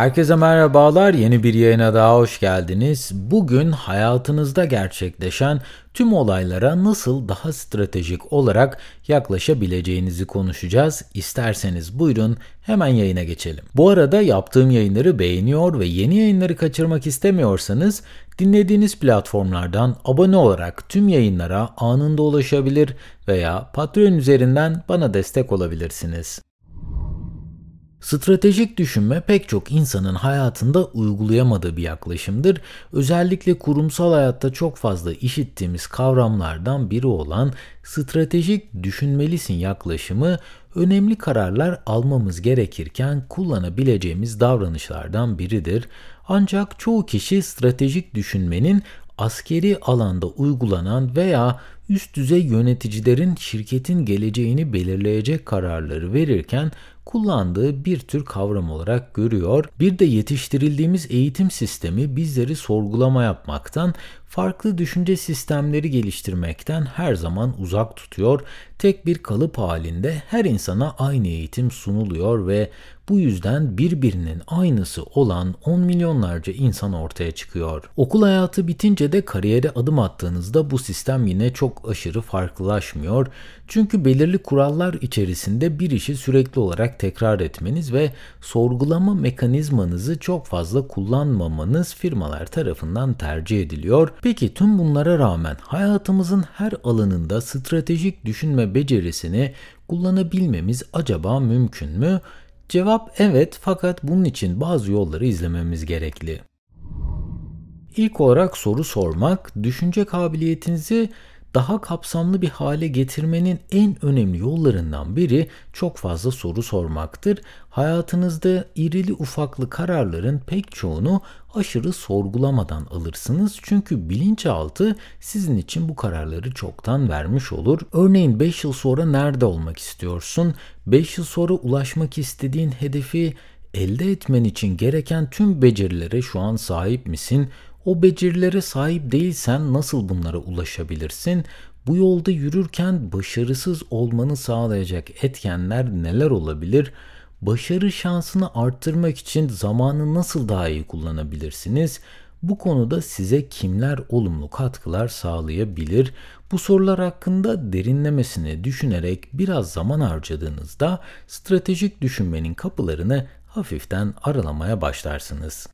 Herkese merhabalar. Yeni bir yayına daha hoş geldiniz. Bugün hayatınızda gerçekleşen tüm olaylara nasıl daha stratejik olarak yaklaşabileceğinizi konuşacağız. İsterseniz buyurun hemen yayına geçelim. Bu arada yaptığım yayınları beğeniyor ve yeni yayınları kaçırmak istemiyorsanız dinlediğiniz platformlardan abone olarak tüm yayınlara anında ulaşabilir veya Patreon üzerinden bana destek olabilirsiniz. Stratejik düşünme pek çok insanın hayatında uygulayamadığı bir yaklaşımdır. Özellikle kurumsal hayatta çok fazla işittiğimiz kavramlardan biri olan stratejik düşünmelisin yaklaşımı önemli kararlar almamız gerekirken kullanabileceğimiz davranışlardan biridir. Ancak çoğu kişi stratejik düşünmenin askeri alanda uygulanan veya üst düzey yöneticilerin şirketin geleceğini belirleyecek kararları verirken kullandığı bir tür kavram olarak görüyor. Bir de yetiştirildiğimiz eğitim sistemi bizleri sorgulama yapmaktan, farklı düşünce sistemleri geliştirmekten her zaman uzak tutuyor. Tek bir kalıp halinde her insana aynı eğitim sunuluyor ve bu yüzden birbirinin aynısı olan 10 milyonlarca insan ortaya çıkıyor. Okul hayatı bitince de kariyere adım attığınızda bu sistem yine çok aşırı farklılaşmıyor. Çünkü belirli kurallar içerisinde bir işi sürekli olarak tekrar etmeniz ve sorgulama mekanizmanızı çok fazla kullanmamanız firmalar tarafından tercih ediliyor. Peki tüm bunlara rağmen hayatımızın her alanında stratejik düşünme becerisini kullanabilmemiz acaba mümkün mü? Cevap evet fakat bunun için bazı yolları izlememiz gerekli. İlk olarak soru sormak, düşünce kabiliyetinizi daha kapsamlı bir hale getirmenin en önemli yollarından biri çok fazla soru sormaktır. Hayatınızda irili ufaklı kararların pek çoğunu aşırı sorgulamadan alırsınız. Çünkü bilinçaltı sizin için bu kararları çoktan vermiş olur. Örneğin 5 yıl sonra nerede olmak istiyorsun? 5 yıl sonra ulaşmak istediğin hedefi elde etmen için gereken tüm becerilere şu an sahip misin? O becerilere sahip değilsen nasıl bunlara ulaşabilirsin? Bu yolda yürürken başarısız olmanı sağlayacak etkenler neler olabilir? Başarı şansını arttırmak için zamanı nasıl daha iyi kullanabilirsiniz? Bu konuda size kimler olumlu katkılar sağlayabilir? Bu sorular hakkında derinlemesine düşünerek biraz zaman harcadığınızda stratejik düşünmenin kapılarını hafiften aralamaya başlarsınız.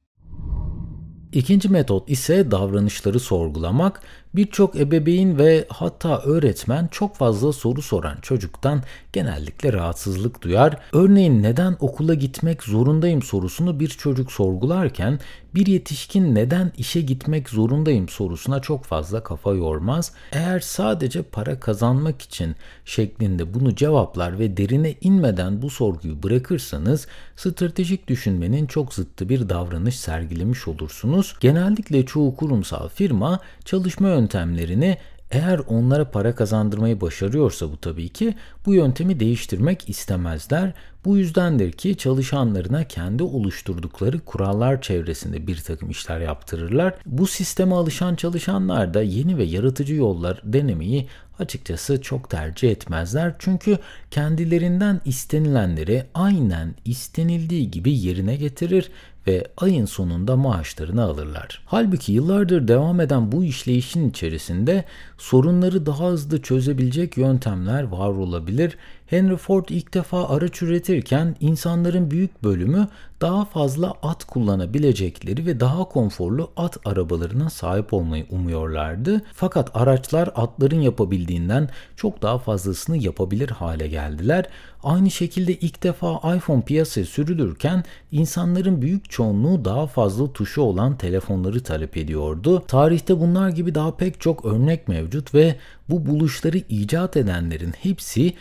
İkinci metot ise davranışları sorgulamak. Birçok ebeveyn ve hatta öğretmen çok fazla soru soran çocuktan genellikle rahatsızlık duyar. Örneğin neden okula gitmek zorundayım sorusunu bir çocuk sorgularken bir yetişkin neden işe gitmek zorundayım sorusuna çok fazla kafa yormaz. Eğer sadece para kazanmak için şeklinde bunu cevaplar ve derine inmeden bu sorguyu bırakırsanız stratejik düşünmenin çok zıttı bir davranış sergilemiş olursunuz. Genellikle çoğu kurumsal firma çalışma yöntemlerini eğer onlara para kazandırmayı başarıyorsa bu tabii ki bu yöntemi değiştirmek istemezler. Bu yüzdendir ki çalışanlarına kendi oluşturdukları kurallar çevresinde bir takım işler yaptırırlar. Bu sisteme alışan çalışanlar da yeni ve yaratıcı yollar denemeyi açıkçası çok tercih etmezler. Çünkü kendilerinden istenilenleri aynen istenildiği gibi yerine getirir ve ayın sonunda maaşlarını alırlar. Halbuki yıllardır devam eden bu işleyişin içerisinde sorunları daha hızlı çözebilecek yöntemler var olabilir. Henry Ford ilk defa araç üretirken insanların büyük bölümü daha fazla at kullanabilecekleri ve daha konforlu at arabalarına sahip olmayı umuyorlardı. Fakat araçlar atların yapabildiğinden çok daha fazlasını yapabilir hale geldiler. Aynı şekilde ilk defa iPhone piyasaya sürülürken insanların büyük çoğunluğu daha fazla tuşu olan telefonları talep ediyordu. Tarihte bunlar gibi daha pek çok örnek mevcut ve bu buluşları icat edenlerin hepsi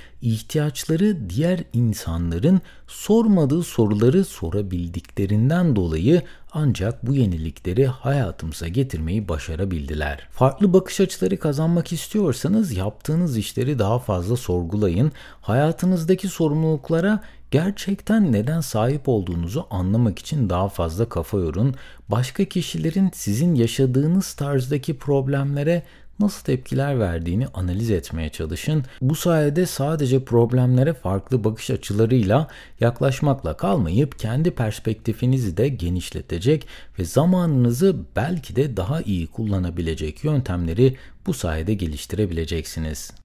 ihtiyaçları diğer insanların sormadığı soruları sorabildiklerinden dolayı ancak bu yenilikleri hayatımıza getirmeyi başarabildiler. Farklı bakış açıları kazanmak istiyorsanız yaptığınız işleri daha fazla sorgulayın. Hayatınızdaki sorumluluklara gerçekten neden sahip olduğunuzu anlamak için daha fazla kafa yorun. Başka kişilerin sizin yaşadığınız tarzdaki problemlere nasıl tepkiler verdiğini analiz etmeye çalışın. Bu sayede sadece problemlere farklı bakış açılarıyla yaklaşmakla kalmayıp kendi perspektifinizi de genişletecek ve zamanınızı belki de daha iyi kullanabilecek yöntemleri bu sayede geliştirebileceksiniz.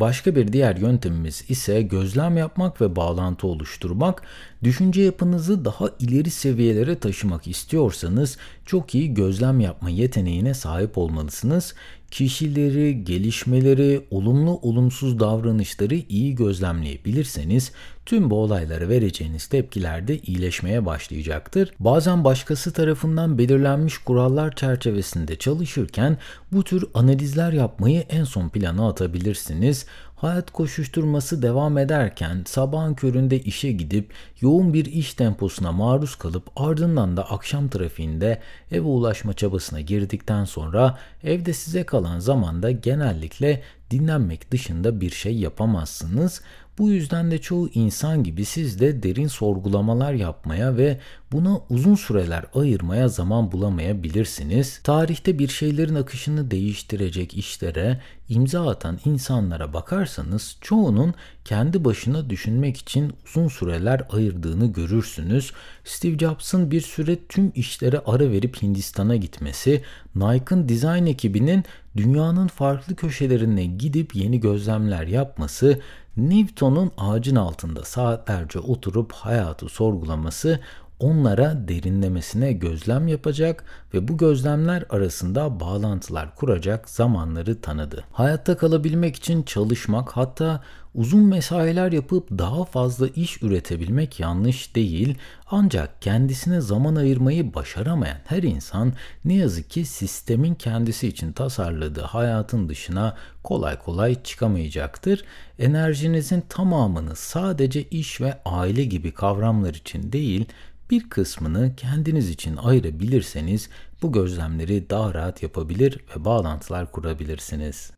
Başka bir diğer yöntemimiz ise gözlem yapmak ve bağlantı oluşturmak. Düşünce yapınızı daha ileri seviyelere taşımak istiyorsanız çok iyi gözlem yapma yeteneğine sahip olmalısınız. Kişileri, gelişmeleri, olumlu olumsuz davranışları iyi gözlemleyebilirseniz tüm bu olaylara vereceğiniz tepkiler de iyileşmeye başlayacaktır. Bazen başkası tarafından belirlenmiş kurallar çerçevesinde çalışırken bu tür analizler yapmayı en son plana atabilirsiniz. Hayat koşuşturması devam ederken sabahın köründe işe gidip yoğun bir iş temposuna maruz kalıp ardından da akşam trafiğinde eve ulaşma çabasına girdikten sonra evde size kalan zamanda genellikle dinlenmek dışında bir şey yapamazsınız. Bu yüzden de çoğu insan gibi siz de derin sorgulamalar yapmaya ve buna uzun süreler ayırmaya zaman bulamayabilirsiniz. Tarihte bir şeylerin akışını değiştirecek işlere imza atan insanlara bakarsanız çoğunun kendi başına düşünmek için uzun süreler ayırdığını görürsünüz. Steve Jobs'ın bir süre tüm işlere ara verip Hindistan'a gitmesi, Nike'ın dizayn ekibinin dünyanın farklı köşelerine gidip yeni gözlemler yapması, Newton'un ağacın altında saatlerce oturup hayatı sorgulaması onlara derinlemesine gözlem yapacak ve bu gözlemler arasında bağlantılar kuracak zamanları tanıdı. Hayatta kalabilmek için çalışmak hatta uzun mesailer yapıp daha fazla iş üretebilmek yanlış değil ancak kendisine zaman ayırmayı başaramayan her insan ne yazık ki sistemin kendisi için tasarladığı hayatın dışına kolay kolay çıkamayacaktır. Enerjinizin tamamını sadece iş ve aile gibi kavramlar için değil bir kısmını kendiniz için ayırabilirseniz bu gözlemleri daha rahat yapabilir ve bağlantılar kurabilirsiniz.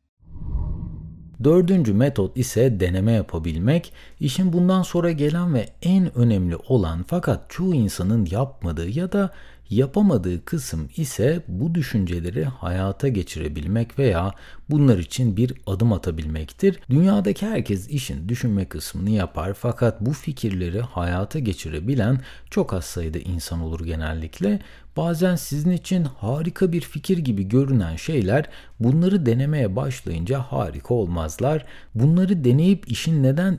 Dördüncü metot ise deneme yapabilmek. İşin bundan sonra gelen ve en önemli olan fakat çoğu insanın yapmadığı ya da Yapamadığı kısım ise bu düşünceleri hayata geçirebilmek veya bunlar için bir adım atabilmektir. Dünyadaki herkes işin düşünme kısmını yapar fakat bu fikirleri hayata geçirebilen çok az sayıda insan olur genellikle. Bazen sizin için harika bir fikir gibi görünen şeyler bunları denemeye başlayınca harika olmazlar. Bunları deneyip işin neden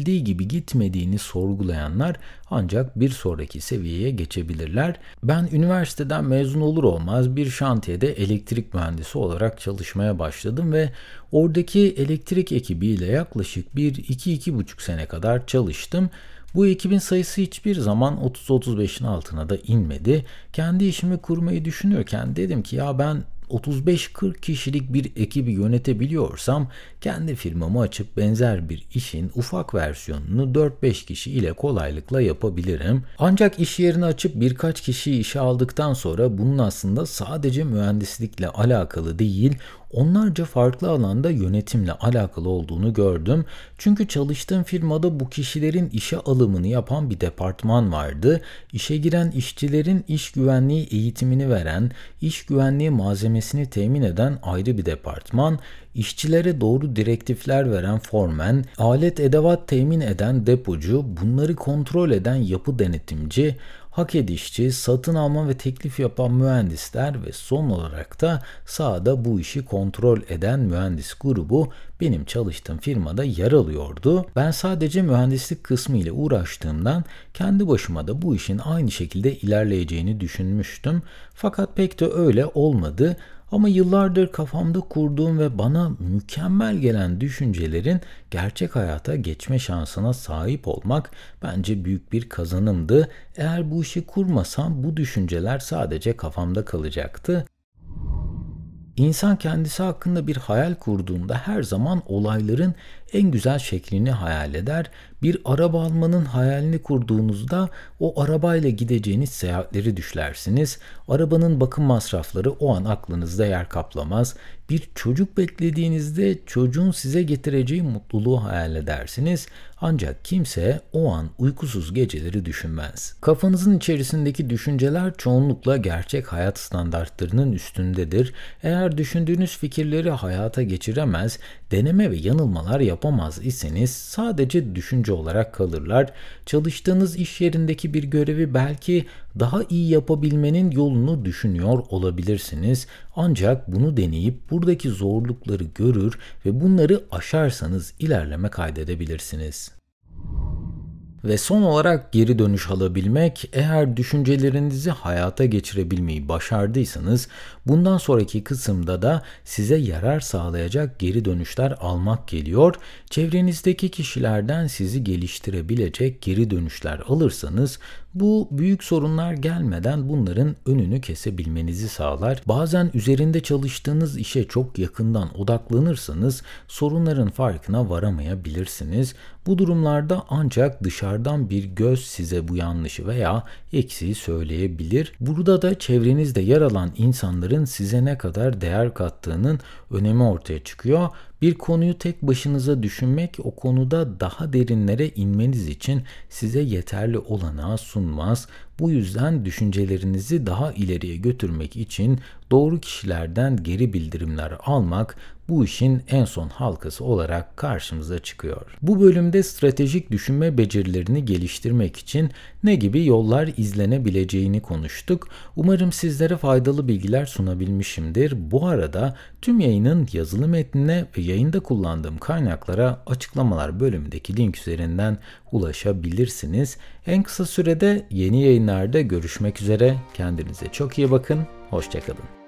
istenildiği gibi gitmediğini sorgulayanlar ancak bir sonraki seviyeye geçebilirler. Ben üniversiteden mezun olur olmaz bir şantiyede elektrik mühendisi olarak çalışmaya başladım ve oradaki elektrik ekibiyle yaklaşık bir 2-2,5 sene kadar çalıştım. Bu ekibin sayısı hiçbir zaman 30-35'in altına da inmedi. Kendi işimi kurmayı düşünürken dedim ki ya ben 35-40 kişilik bir ekibi yönetebiliyorsam kendi firmamı açıp benzer bir işin ufak versiyonunu 4-5 kişi ile kolaylıkla yapabilirim. Ancak iş yerini açıp birkaç kişiyi işe aldıktan sonra bunun aslında sadece mühendislikle alakalı değil, onlarca farklı alanda yönetimle alakalı olduğunu gördüm. Çünkü çalıştığım firmada bu kişilerin işe alımını yapan bir departman vardı. İşe giren işçilerin iş güvenliği eğitimini veren, iş güvenliği malzemesini temin eden ayrı bir departman, işçilere doğru direktifler veren formen, alet edevat temin eden depocu, bunları kontrol eden yapı denetimci, hak edişçi, satın alma ve teklif yapan mühendisler ve son olarak da sahada bu işi kontrol eden mühendis grubu benim çalıştığım firmada yer alıyordu. Ben sadece mühendislik kısmı ile uğraştığımdan kendi başıma da bu işin aynı şekilde ilerleyeceğini düşünmüştüm. Fakat pek de öyle olmadı. Ama yıllardır kafamda kurduğum ve bana mükemmel gelen düşüncelerin gerçek hayata geçme şansına sahip olmak bence büyük bir kazanımdı. Eğer bu işi kurmasam bu düşünceler sadece kafamda kalacaktı. İnsan kendisi hakkında bir hayal kurduğunda her zaman olayların en güzel şeklini hayal eder. Bir araba almanın hayalini kurduğunuzda o arabayla gideceğiniz seyahatleri düşlersiniz. Arabanın bakım masrafları o an aklınızda yer kaplamaz. Bir çocuk beklediğinizde çocuğun size getireceği mutluluğu hayal edersiniz. Ancak kimse o an uykusuz geceleri düşünmez. Kafanızın içerisindeki düşünceler çoğunlukla gerçek hayat standartlarının üstündedir. Eğer düşündüğünüz fikirleri hayata geçiremez, deneme ve yanılmalar yapamaz iseniz sadece düşünce olarak kalırlar. Çalıştığınız iş yerindeki bir görevi belki daha iyi yapabilmenin yolunu düşünüyor olabilirsiniz. Ancak bunu deneyip buradaki zorlukları görür ve bunları aşarsanız ilerleme kaydedebilirsiniz. Ve son olarak geri dönüş alabilmek, eğer düşüncelerinizi hayata geçirebilmeyi başardıysanız bundan sonraki kısımda da size yarar sağlayacak geri dönüşler almak geliyor. Çevrenizdeki kişilerden sizi geliştirebilecek geri dönüşler alırsanız bu büyük sorunlar gelmeden bunların önünü kesebilmenizi sağlar. Bazen üzerinde çalıştığınız işe çok yakından odaklanırsanız sorunların farkına varamayabilirsiniz. Bu durumlarda ancak dışarıdan bir göz size bu yanlışı veya eksiği söyleyebilir. Burada da çevrenizde yer alan insanların size ne kadar değer kattığının önemi ortaya çıkıyor. Bir konuyu tek başınıza düşünmek o konuda daha derinlere inmeniz için size yeterli olanağı sunmaz. Bu yüzden düşüncelerinizi daha ileriye götürmek için doğru kişilerden geri bildirimler almak bu işin en son halkası olarak karşımıza çıkıyor. Bu bölümde stratejik düşünme becerilerini geliştirmek için ne gibi yollar izlenebileceğini konuştuk. Umarım sizlere faydalı bilgiler sunabilmişimdir. Bu arada tüm yayının yazılı metnine ve yayında kullandığım kaynaklara açıklamalar bölümündeki link üzerinden ulaşabilirsiniz. En kısa sürede yeni yayınlarda görüşmek üzere. Kendinize çok iyi bakın. Hoşçakalın.